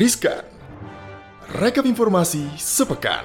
Riskan. Rekap informasi sepekan.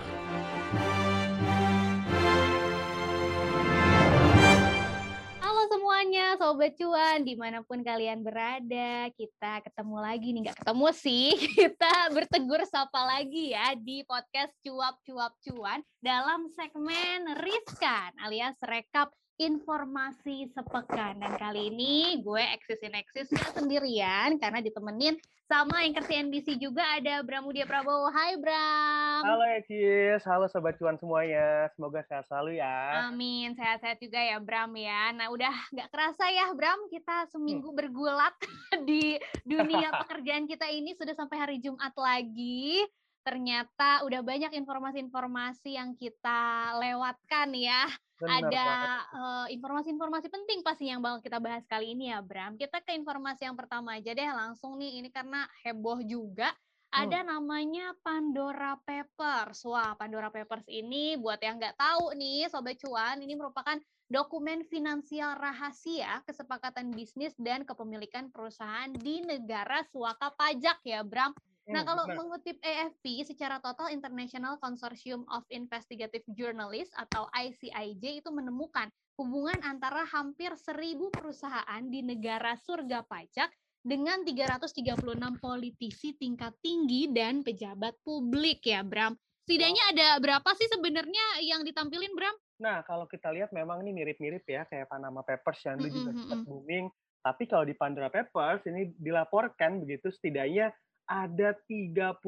Halo semuanya, Sobat Cuan, di mana pun kalian berada, kita ketemu lagi nih, nggak ketemu sih, kita bertegur sapa lagi ya di podcast Cuap Cuap Cuan dalam segmen Riskan alias Rekap informasi sepekan. Dan kali ini gue eksisin eksis sendirian karena ditemenin sama anchor CNBC juga ada Bramudia Prabowo. Hai Bram. Halo Eksis, halo Sobat Cuan semuanya. Semoga sehat selalu ya. Amin, sehat-sehat juga ya Bram ya. Nah udah nggak kerasa ya Bram, kita seminggu hmm. bergulat di dunia pekerjaan kita ini sudah sampai hari Jumat lagi ternyata udah banyak informasi-informasi yang kita lewatkan ya. Benar ada uh, informasi-informasi penting pasti yang bakal kita bahas kali ini ya, Bram. Kita ke informasi yang pertama aja deh, langsung nih. Ini karena heboh juga. Ada hmm. namanya Pandora Papers. Wah, Pandora Papers ini buat yang nggak tahu nih, Sobat Cuan, ini merupakan dokumen finansial rahasia kesepakatan bisnis dan kepemilikan perusahaan di negara suaka pajak ya, Bram. Nah, hmm, kalau benar. mengutip AFP, secara total International Consortium of Investigative Journalists atau ICIJ itu menemukan hubungan antara hampir seribu perusahaan di negara surga pajak dengan 336 politisi tingkat tinggi dan pejabat publik ya, Bram. Setidaknya ada berapa sih sebenarnya yang ditampilin, Bram? Nah, kalau kita lihat memang ini mirip-mirip ya kayak Panama Papers yang mm -hmm. juga sempat booming. Tapi kalau di Pandora Papers ini dilaporkan begitu setidaknya ada 35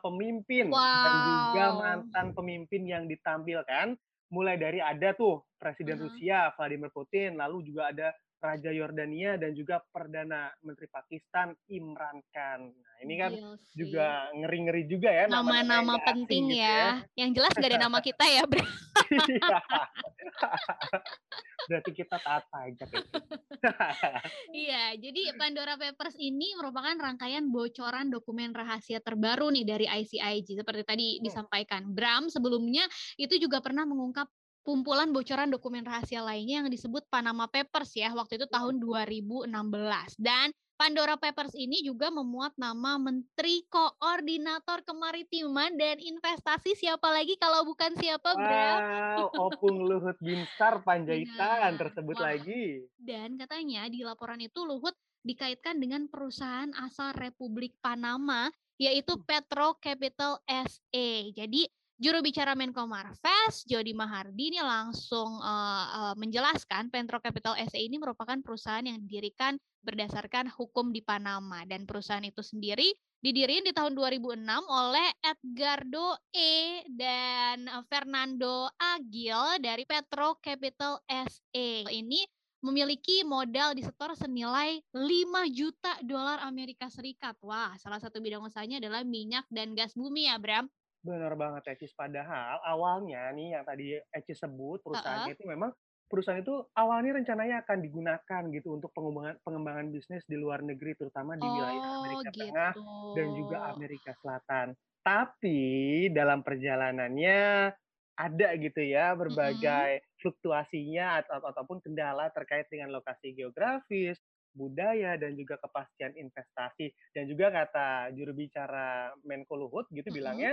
pemimpin wow. dan juga mantan pemimpin yang ditampilkan. Mulai dari ada tuh Presiden uh -huh. Rusia Vladimir Putin, lalu juga ada Raja Yordania dan juga Perdana Menteri Pakistan Imran Khan. Nah, ini kan iya juga ngeri-ngeri juga ya nama-nama penting gitu ya. ya. Yang jelas gak ada nama kita ya, Bro. Berarti kita taat pajak ya. iya, jadi Pandora Papers ini merupakan rangkaian bocoran dokumen rahasia terbaru nih dari ICIG seperti tadi hmm. disampaikan. Bram sebelumnya itu juga pernah mengungkap kumpulan bocoran dokumen rahasia lainnya yang disebut Panama Papers ya waktu itu tahun 2016 dan Pandora Papers ini juga memuat nama Menteri Koordinator Kemaritiman dan Investasi siapa lagi kalau bukan siapa Bram? Wow, Opung Luhut Binsar Panjaitan tersebut Wah. lagi. Dan katanya di laporan itu Luhut dikaitkan dengan perusahaan asal Republik Panama yaitu Petro Capital SA. Jadi Juru bicara Menko Marves, Jody Mahardi ini langsung uh, uh, menjelaskan Pentro Capital SA ini merupakan perusahaan yang didirikan berdasarkan hukum di Panama dan perusahaan itu sendiri didirikan di tahun 2006 oleh Edgardo E dan Fernando Agil dari Petro Capital SA. Ini memiliki modal di setor senilai 5 juta dolar Amerika Serikat. Wah, salah satu bidang usahanya adalah minyak dan gas bumi ya, Bram. Benar banget Ecis. Padahal awalnya nih yang tadi Ecis sebut perusahaan uh -uh. itu memang perusahaan itu awalnya rencananya akan digunakan gitu untuk pengembangan pengembangan bisnis di luar negeri terutama di wilayah oh, Amerika gitu. Tengah dan juga Amerika Selatan. Tapi dalam perjalanannya ada gitu ya berbagai mm -hmm. fluktuasinya atau ataupun kendala terkait dengan lokasi geografis, budaya dan juga kepastian investasi dan juga kata juru bicara Menko Luhut gitu mm -hmm. bilangnya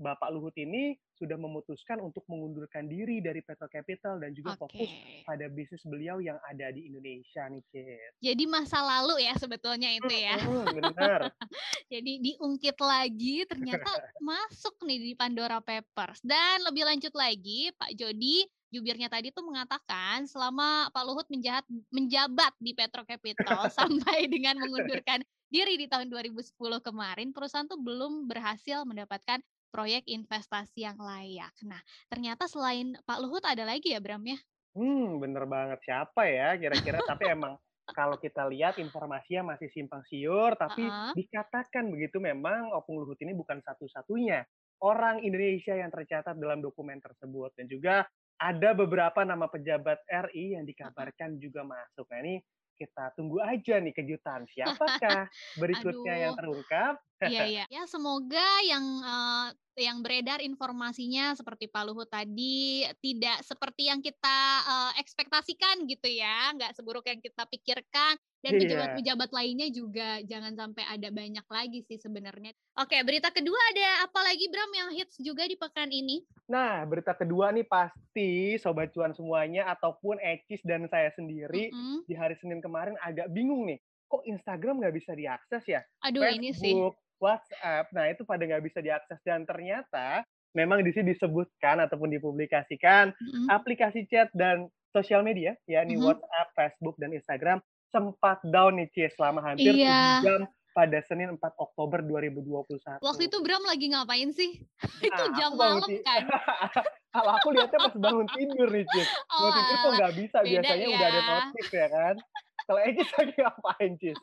Bapak Luhut ini sudah memutuskan untuk mengundurkan diri dari Petro Capital dan juga okay. fokus pada bisnis beliau yang ada di Indonesia nih, Cid. Jadi masa lalu ya sebetulnya itu ya. Hmm, benar. Jadi diungkit lagi ternyata masuk nih di Pandora Papers. Dan lebih lanjut lagi, Pak Jody jubirnya tadi tuh mengatakan selama Pak Luhut menjahat, menjabat di Petro Capital sampai dengan mengundurkan diri di tahun 2010 kemarin, perusahaan tuh belum berhasil mendapatkan proyek investasi yang layak. Nah, ternyata selain Pak Luhut ada lagi ya Bram ya? Hmm, bener banget. Siapa ya kira-kira? tapi emang kalau kita lihat informasinya masih simpang siur, tapi uh -huh. dikatakan begitu memang Opung Luhut ini bukan satu-satunya orang Indonesia yang tercatat dalam dokumen tersebut. Dan juga ada beberapa nama pejabat RI yang dikabarkan uh -huh. juga masuk. Nah ini kita tunggu aja nih kejutan. Siapakah berikutnya yang terungkap? Iya iya. Ya semoga yang uh, yang beredar informasinya seperti Pak Luhut tadi tidak seperti yang kita uh, ekspektasikan gitu ya, nggak seburuk yang kita pikirkan dan Iya. pejabat-pejabat lainnya juga jangan sampai ada banyak lagi sih sebenarnya. Oke, berita kedua ada apa lagi Bram yang hits juga di pekan ini? Nah, berita kedua nih pasti Sobat Cuan semuanya ataupun Ecis dan saya sendiri Mm-mm. di hari Senin kemarin agak bingung nih. Kok Instagram nggak bisa diakses ya? Aduh ini sih. WhatsApp, nah itu pada nggak bisa diakses. Dan ternyata memang di sini disebutkan ataupun dipublikasikan Mm-mm. aplikasi chat dan sosial media, yakni Mhm. WhatsApp, Facebook, dan Instagram sempat down nih Cie selama hampir Iya. 7 jam pada Senin 4 Oktober 2021. Waktu itu Bram lagi ngapain sih? itu Nah, jam aku bangun malam ti- kan? Kalau aku lihatnya pas bangun tidur nih. Oh, Bangun tidur kok nggak bisa, biasanya udah ada ya. notif ya kan. Kalau Ecis lagi ngapain, Cis?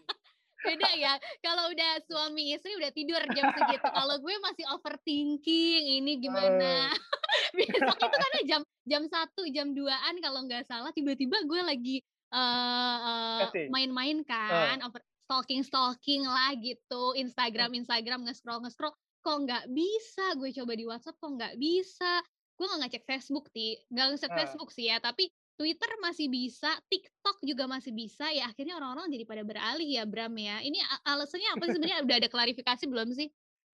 Beda ya. Kalau udah suami istri udah tidur jam segitu. Kalau gue masih overthinking ini gimana. Biasanya itu karena jam jam satu jam 2-an kalau nggak salah tiba-tiba gue lagi eh, Chatting. main-main kan, over stalking stalking lah gitu, Instagram Instagram nge-scroll nge-scroll kok nggak bisa gue coba di WhatsApp kok nggak bisa gue nggak ngecek Facebook ti nggak ngecek Ah. Facebook sih ya tapi Twitter masih bisa, TikTok juga masih bisa, ya akhirnya orang-orang jadi pada beralih ya Bram ya. Ini alasannya apa sih sebenarnya? Udah ada klarifikasi belum sih?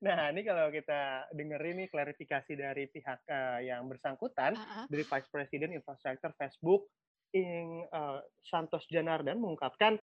Nah, ini kalau kita dengerin nih klarifikasi dari pihak eh, yang bersangkutan, Ah, ah. dari Vice President Infrastructure Facebook, Ing eh, Santos Janardan mengungkapkan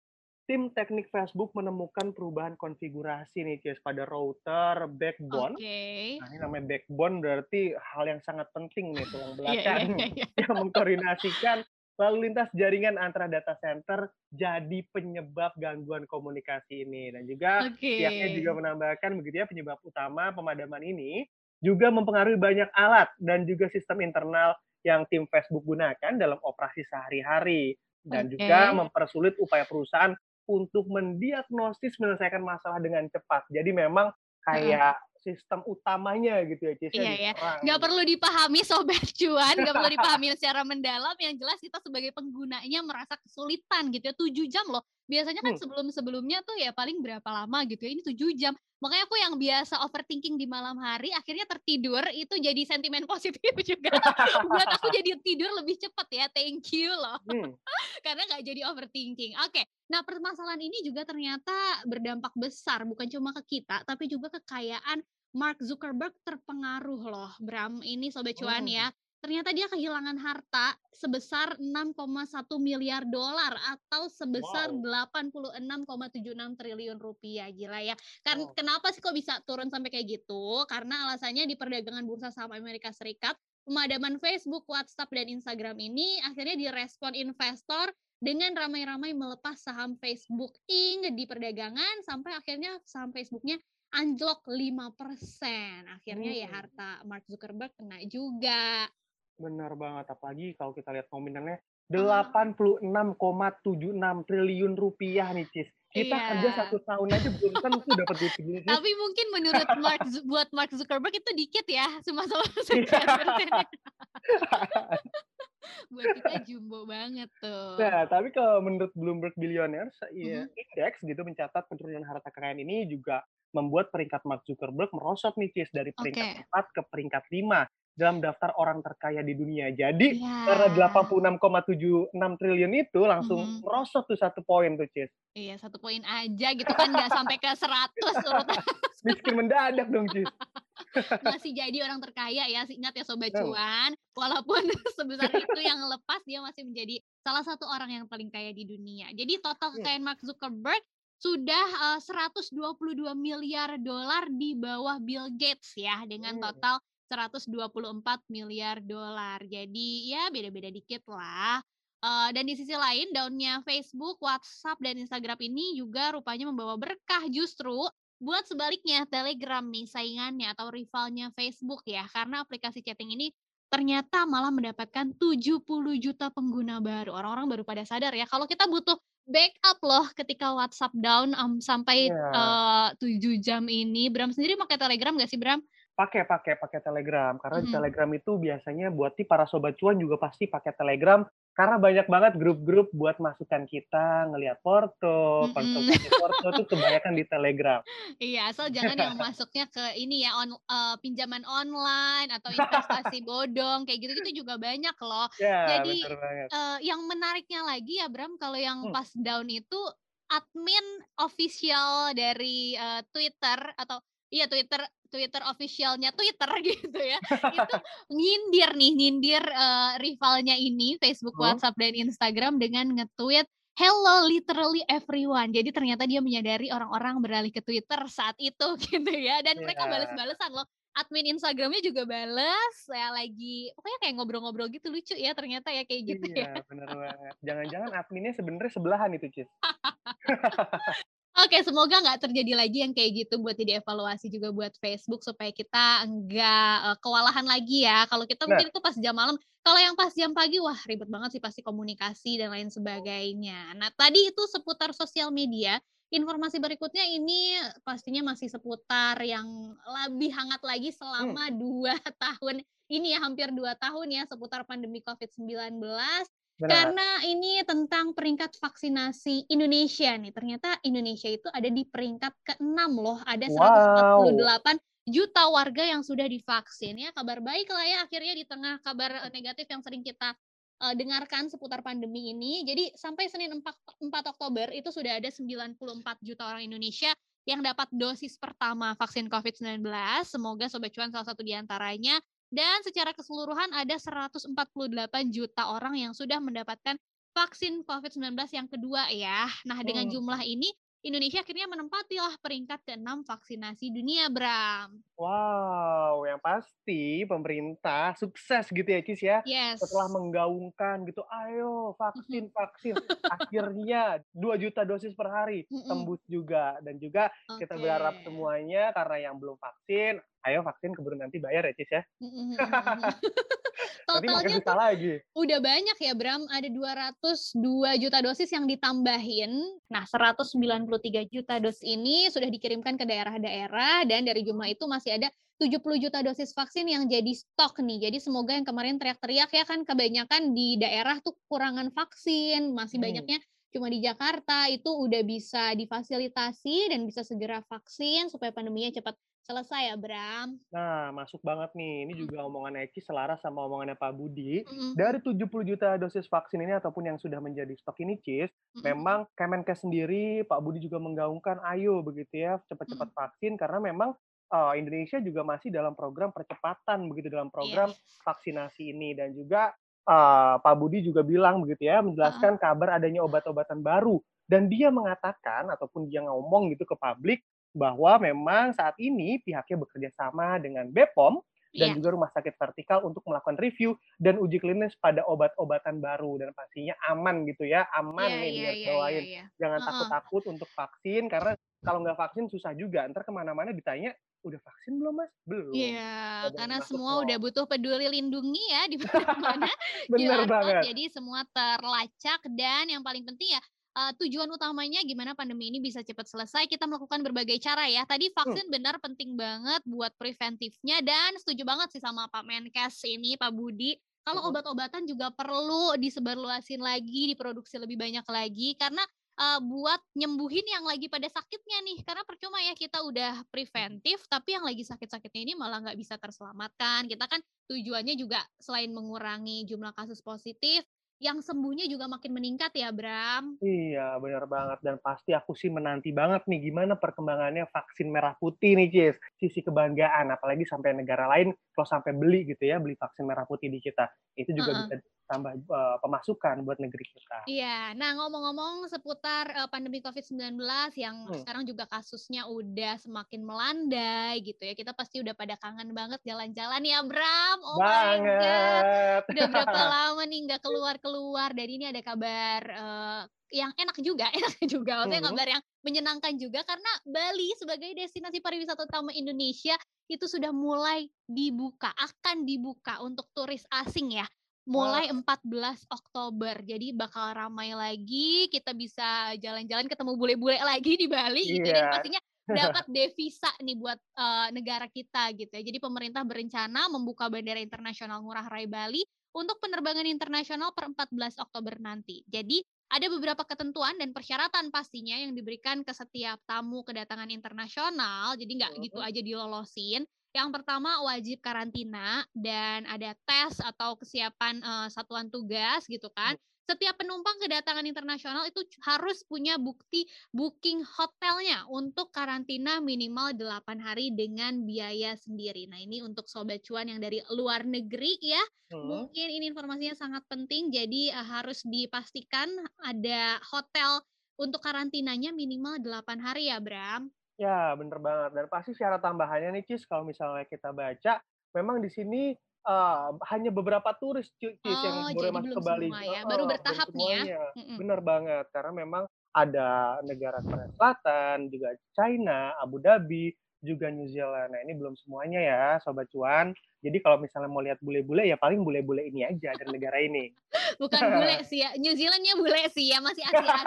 tim teknik Facebook menemukan perubahan konfigurasi nih Cis, pada router backbone. Oke. Nah, ini namanya backbone berarti hal yang sangat penting nih tulang Iya, iya, belakang iya, iya. yang mengkoordinasikan lalu lintas jaringan antara data center jadi penyebab gangguan komunikasi ini dan juga Oke. pihaknya juga menambahkan begitu ya penyebab utama pemadaman ini juga mempengaruhi banyak alat dan juga sistem internal yang tim Facebook gunakan dalam operasi sehari-hari dan Oke. juga mempersulit upaya perusahaan untuk mendiagnosis menyelesaikan masalah dengan cepat. Jadi memang kayak sistem utamanya gitu ya, Cis, Iya, iya. Nggak perlu dipahami sobat cuan, nggak perlu dipahami secara mendalam. Yang jelas kita sebagai penggunanya merasa kesulitan gitu ya. 7 jam loh. Biasanya kan Hmm. sebelum-sebelumnya tuh ya paling berapa lama gitu ya. Ini 7 jam. Makanya aku yang biasa overthinking di malam hari akhirnya tertidur itu jadi sentimen positif juga. Buat aku jadi tidur lebih cepat ya. Thank you loh. Hmm, karena nggak jadi overthinking. Oke, nah permasalahan ini juga ternyata berdampak besar bukan cuma ke kita, tapi juga kekayaan Mark Zuckerberg terpengaruh loh, Bram. Ini sobat cuan Oh. ya. Ternyata dia kehilangan harta sebesar 6,1 miliar dolar atau sebesar Wow. 86,76 triliun rupiah. Gila ya. Kan Wow. kenapa sih kok bisa turun sampai kayak gitu? Karena alasannya di perdagangan bursa saham Amerika Serikat pemadaman Facebook, WhatsApp, dan Instagram ini akhirnya direspon investor dengan ramai-ramai melepas saham Facebook Inc. di perdagangan sampai akhirnya saham Facebooknya anjlok 5%. Akhirnya ya Hmm. harta Mark Zuckerberg kena juga. Benar banget. Apalagi kalau kita lihat nominalnya Ah. 86,76 triliun rupiah nih, Cis. Kita Iya. kerja satu tahun aja belum tentu dapat duit segini. Tapi mungkin menurut Mark buat Mark Zuckerberg itu dikit ya, cuma sama sekian persennya. buat kita jumbo banget tuh. Nah, tapi kalau menurut Bloomberg Billionaires, ya, Mhm. indeks gitu mencatat penurunan harta kekayaan ini juga membuat peringkat Mark Zuckerberg merosot nih, Cis, dari peringkat Oke. 4 ke peringkat 5 dalam daftar orang terkaya di dunia. Jadi, Iya. karena 86,76 triliun itu langsung Mhm. merosot tuh satu poin tuh, Cis. Iya, satu poin aja gitu kan nggak sampai ke 100 urutan Miskin mendadak dong, Cis. masih jadi orang terkaya ya. Ingat ya sobat cuan, walaupun sebesar itu yang lepas dia masih menjadi salah satu orang yang paling kaya di dunia. Jadi total Hmm. kekayaan Mark Zuckerberg sudah eh, 122 miliar dolar di bawah Bill Gates ya dengan Hmm. total 124 miliar dolar. Jadi ya beda-beda dikit lah. Eh, dan di sisi lain daunnya Facebook, WhatsApp dan Instagram ini juga rupanya membawa berkah justru buat sebaliknya Telegram nih saingannya atau rivalnya Facebook ya karena aplikasi chatting ini ternyata malah mendapatkan 70 juta pengguna baru. Orang-orang baru pada sadar ya kalau kita butuh backup loh ketika WhatsApp down um, sampai Iya. eh, 7 jam ini. Bram sendiri pakai Telegram gak sih Bram? Pakai pakai pakai Telegram, karena di Mhm. Telegram itu biasanya buat nih para sobat cuan juga pasti pakai Telegram, karena banyak banget grup-grup buat masukan kita, ngelihat foto, Mhm. konsultasi foto tuh kebanyakan di Telegram. Iya, asal jangan yang masuknya ke ini ya, on eee, pinjaman online atau investasi bodong, kayak gitu-gitu juga banyak loh. Ya, Jadi, eee, yang menariknya lagi ya Bram, kalau yang Hmm. pas down itu admin official dari, eee, Twitter atau iya Twitter Twitter official-nya Twitter gitu ya, itu nyindir nih, nyindir, eee, rivalnya ini Facebook, Hmm. WhatsApp, dan Instagram dengan nge-tweet, "Hello literally everyone." Jadi ternyata dia menyadari orang-orang beralih ke Twitter saat itu gitu ya, dan mereka Iya. bales-balesan loh. Admin Instagram-nya juga bales, ya lagi pokoknya kayak ngobrol-ngobrol gitu, lucu ya ternyata ya kayak gitu ya. Iya, bener banget. Jangan-jangan adminnya sebenarnya sebelahan itu, Cis. Oke, semoga nggak terjadi lagi yang kayak gitu buat jadi evaluasi juga buat Facebook supaya kita enggak, eee, kewalahan lagi ya. Kalau kita Nah. mungkin itu pas jam malam, kalau yang pas jam pagi, wah ribet banget sih pasti komunikasi dan lain sebagainya. Nah, tadi itu seputar sosial media, informasi berikutnya ini pastinya masih seputar yang lebih hangat lagi Hmm. selama 2 tahun ini ya, hampir 2 tahun ya, seputar pandemi COVID-19. Benar. Karena ini tentang peringkat vaksinasi Indonesia nih, ternyata Indonesia itu ada di peringkat ke-6 loh, ada Wow. 148 juta warga yang sudah divaksin ya, kabar baik lah ya akhirnya di tengah kabar, negatif yang sering kita, eee, dengarkan seputar pandemi ini. Jadi sampai Senin empak 4 Oktober itu sudah ada 94 juta orang Indonesia yang dapat dosis pertama vaksin COVID-19, semoga Sobat Cuan salah satu di antaranya. Dan secara keseluruhan ada 148 juta orang yang sudah mendapatkan vaksin COVID-19 yang kedua ya. Nah, dengan Hmm. jumlah ini Indonesia akhirnya menempatilah peringkat ke-6 vaksinasi dunia, Bram. Wow, yang pasti pemerintah sukses gitu ya, Cis, ya. Yes. Setelah menggaungkan gitu, "Ayo vaksin vaksin." Akhirnya 2 juta dosis per hari, tembus juga. Dan juga kita berharap semuanya karena yang belum vaksin, ayo vaksin keburu nanti bayar ya, Cis, ya. Totalnya tuh lagi. udah banyak ya, Bram, ada 202 juta dosis yang ditambahin. Nah, 193 juta dosis ini sudah dikirimkan ke daerah-daerah dan dari jumlah itu masih ada 70 juta dosis vaksin yang jadi stok nih. Jadi semoga yang kemarin teriak-teriak ya kan kebanyakan di daerah tuh kekurangan vaksin, masih Hmm. banyaknya cuma di Jakarta itu udah bisa difasilitasi dan bisa segera vaksin supaya pandeminya cepat selesai ya, Bram. Nah, masuk banget nih. Ini Mhm. juga omongan Eci selaras sama omongannya Pak Budi. Mhm. Dari 70 juta dosis vaksin ini ataupun yang sudah menjadi stok ini, Cis, Mhm. memang Kemenkes sendiri, Pak Budi juga menggaungkan, ayo begitu ya, cepat-cepat Mhm. vaksin karena memang eee, Indonesia juga masih dalam program percepatan begitu dalam program Yes. vaksinasi ini dan juga eee, Pak Budi juga bilang begitu ya, menjelaskan kabar adanya obat-obatan baru dan dia mengatakan ataupun dia ngomong gitu ke publik bahwa memang saat ini pihaknya bekerja sama dengan BPOM dan Iya. juga rumah sakit vertikal untuk melakukan review dan uji klinis pada obat-obatan baru dan pastinya aman gitu ya, aman Iya nih biar iya bawain. iya. Jangan takut-takut untuk vaksin karena kalau nggak vaksin susah juga, entar ke mana-mana ditanya, "Udah vaksin belum, Mas?" "Belum." Iya, boleh karena semua mall. udah butuh peduli lindungi ya di mana-mana code, banget. jadi semua terlacak dan yang paling penting ya, eee, tujuan utamanya gimana pandemi ini bisa cepat selesai, kita melakukan berbagai cara ya. Tadi Hmm. vaksin benar penting banget buat preventifnya dan setuju banget sih sama Pak Menkes ini, Pak Budi, kalau Mhm. obat-obatan juga perlu disebarluasin lagi, diproduksi lebih banyak lagi karena, eee, buat nyembuhin yang lagi pada sakitnya nih. Karena percuma ya kita udah preventif, tapi yang lagi sakit-sakitnya ini malah nggak bisa terselamatkan. Kita kan tujuannya juga selain mengurangi jumlah kasus positif, yang sembuhnya juga makin meningkat ya, Bram. Iya, bener banget dan pasti aku sih menanti banget nih gimana perkembangannya vaksin merah putih nih, Cis. Sisi kebanggaan, apalagi sampai negara lain kalau sampai beli gitu ya, beli vaksin merah putih di kita. Itu juga Heeh. bisa tambah, eee, pemasukan buat negeri kita. Iya. Nah, ngomong-ngomong seputar, eee, pandemi COVID-19 yang Hmm. sekarang juga kasusnya udah semakin melandai gitu ya, kita pasti udah pada kangen banget jalan-jalan ya, Bram. Oh my god, Banget. udah berapa lama nih nggak keluar-keluar dan ini ada kabar, eee, yang enak juga enak juga, maksudnya Mhm. kabar yang menyenangkan juga karena Bali sebagai destinasi pariwisata utama Indonesia itu sudah mulai dibuka, akan dibuka untuk turis asing ya, mulai Wah. 14 Oktober. Jadi bakal ramai lagi, kita bisa jalan-jalan ketemu bule-bule lagi di Bali gitu dan Iya. pastinya dapat devisa nih buat uh, negara kita gitu ya. Jadi pemerintah berencana membuka bandara internasional Ngurah Rai Bali untuk penerbangan internasional per 14 Oktober nanti. Jadi ada beberapa ketentuan dan persyaratan pastinya yang diberikan ke setiap tamu kedatangan internasional. Jadi nggak gitu aja dilolosin. Yang pertama wajib karantina dan ada tes atau kesiapan uh, satuan tugas gitu kan setiap penumpang kedatangan internasional itu harus punya bukti booking hotelnya untuk karantina minimal 8 hari dengan biaya sendiri. Nah, ini untuk sobat cuan yang dari luar negeri ya. Hmm. Mungkin ini informasinya sangat penting jadi uh, harus dipastikan ada hotel untuk karantinanya minimal 8 hari ya, Bram. Ya, bener banget. Dan pasti syarat tambahannya nih, Cis, kalau misalnya kita baca, memang di sini uh, hanya beberapa turis Cis oh, yang boleh masuk ke Bali. Ya. Baru bertahap nih ya. Benar banget karena memang ada negara Korea Selatan, juga China, Abu Dhabi, juga New Zealand. Nah, ini belum semuanya ya, sobat cuan. Jadi kalau misalnya mau lihat bule-bule ya paling bule-bule ini aja dari negara ini. Bukan bule sih ya, New Zealandnya bule sih ya, masih Asia.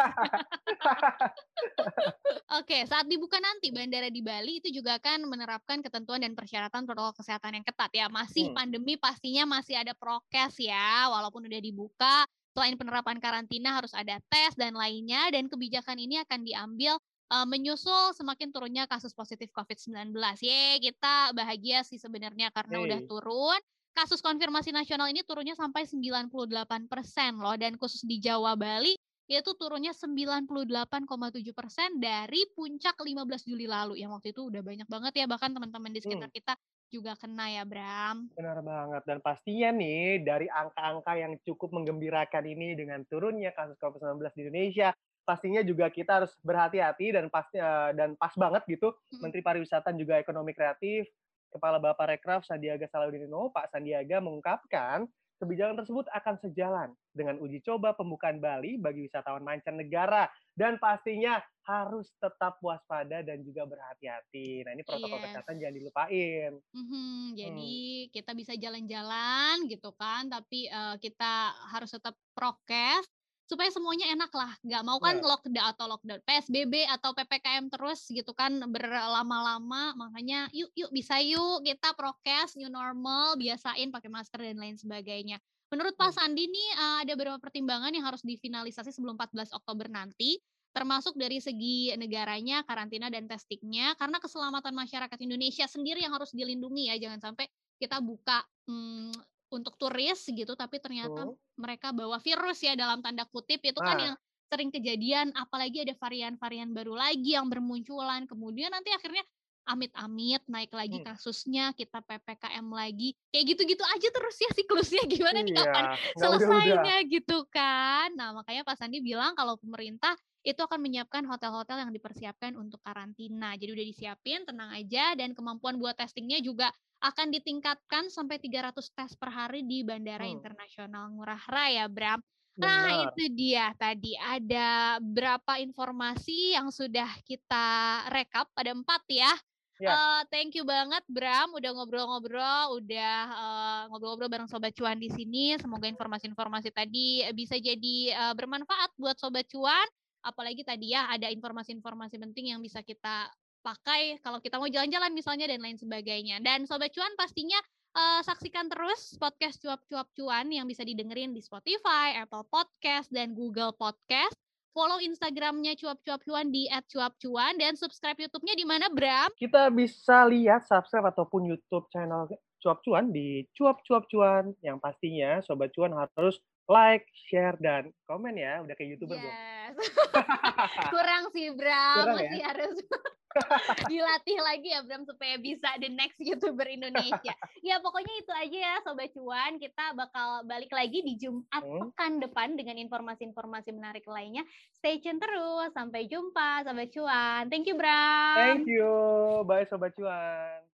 Oke, saat dibuka nanti bandara di Bali itu juga akan menerapkan ketentuan dan persyaratan protokol kesehatan yang ketat ya. Masih hmm. pandemi pastinya masih ada prokes ya, walaupun udah dibuka. Selain penerapan karantina harus ada tes dan lainnya dan kebijakan ini akan diambil uh, menyusul semakin turunnya kasus positif COVID-19. Ye, kita bahagia sih sebenarnya karena hey. udah turun. Kasus konfirmasi nasional ini turunnya sampai 98 persen loh, dan khusus di Jawa Bali itu turunnya 98,7 persen dari puncak 15 Juli lalu. Yang waktu itu udah banyak banget ya, bahkan teman-teman di sekitar hmm. kita juga kena ya, Bram. Benar banget. Dan pastinya nih, dari angka-angka yang cukup menggembirakan ini dengan turunnya kasus COVID-19 di Indonesia, pastinya juga kita harus berhati-hati dan pasti uh, dan pas banget gitu hmm. Menteri Pariwisata dan juga Ekonomi Kreatif Kepala Bapak Rekraf Sandiaga Salahuddin Uno Pak Sandiaga mengungkapkan kebijakan tersebut akan sejalan dengan uji coba pembukaan Bali bagi wisatawan mancanegara dan pastinya harus tetap waspada dan juga berhati-hati. Nah ini protokol yes. kesehatan jangan dilupain. Mm-hmm, jadi hmm. kita bisa jalan-jalan gitu kan, tapi uh, kita harus tetap prokes supaya semuanya enak lah nggak mau kan yeah. lockdown atau lockdown PSBB atau PPKM terus gitu kan berlama-lama makanya yuk yuk bisa yuk kita prokes new normal biasain pakai masker dan lain sebagainya menurut Pak hmm. Sandi nih uh, ada beberapa pertimbangan yang harus difinalisasi sebelum 14 Oktober nanti termasuk dari segi negaranya, karantina dan testingnya, karena keselamatan masyarakat Indonesia sendiri yang harus dilindungi ya, jangan sampai kita buka hmm, untuk turis gitu tapi ternyata oh. mereka bawa virus ya dalam tanda kutip. Itu kan ah. kan yang sering kejadian apalagi ada varian-varian baru lagi yang bermunculan. Kemudian nanti akhirnya amit-amit naik lagi hmm. kasusnya kita ppkm lagi. Kayak gitu-gitu aja terus ya siklusnya. Gimana iya, nih kapan selesainya gitu kan? Nah makanya Pak Sandi bilang kalau pemerintah itu akan menyiapkan hotel-hotel yang dipersiapkan untuk karantina. Jadi udah disiapin tenang aja dan kemampuan buat testingnya juga akan ditingkatkan sampai 300 tes per hari di Bandara hmm. Internasional Ngurah Rai ya, Bram. Nah, Benar. itu dia tadi ada berapa informasi yang sudah kita rekap pada empat ya. Ya. Uh, thank you banget Bram udah ngobrol-ngobrol, udah uh, ngobrol-ngobrol bareng sobat cuan di sini. Semoga informasi-informasi tadi bisa jadi uh, bermanfaat buat sobat cuan. Apalagi tadi ya ada informasi-informasi penting yang bisa kita pakai kalau kita mau jalan-jalan misalnya dan lain sebagainya. Dan Sobat Cuan pastinya uh, saksikan terus podcast cuap-cuap cuan yang bisa didengerin di Spotify, Apple Podcast, dan Google Podcast. Follow Instagramnya cuap-cuap cuan di @cuap-cuan dan subscribe YouTube-nya di mana, Bram? Kita bisa lihat subscribe ataupun YouTube channel cuap cuan di cuap-cuap cuan yang pastinya Sobat Cuan harus like, share, dan komen ya. Udah kayak YouTuber yes. belum? Kurang sih, Bram. Kurang, Masih ya? harus dilatih lagi ya, Bram, supaya bisa the next YouTuber Indonesia. ya, pokoknya itu aja ya, Sobat Cuan. Kita bakal balik lagi di Jumat hmm. pekan depan dengan informasi-informasi menarik lainnya. Stay tune terus. Sampai jumpa, Sobat Cuan. Thank you, Bram. Thank you. Bye, Sobat Cuan.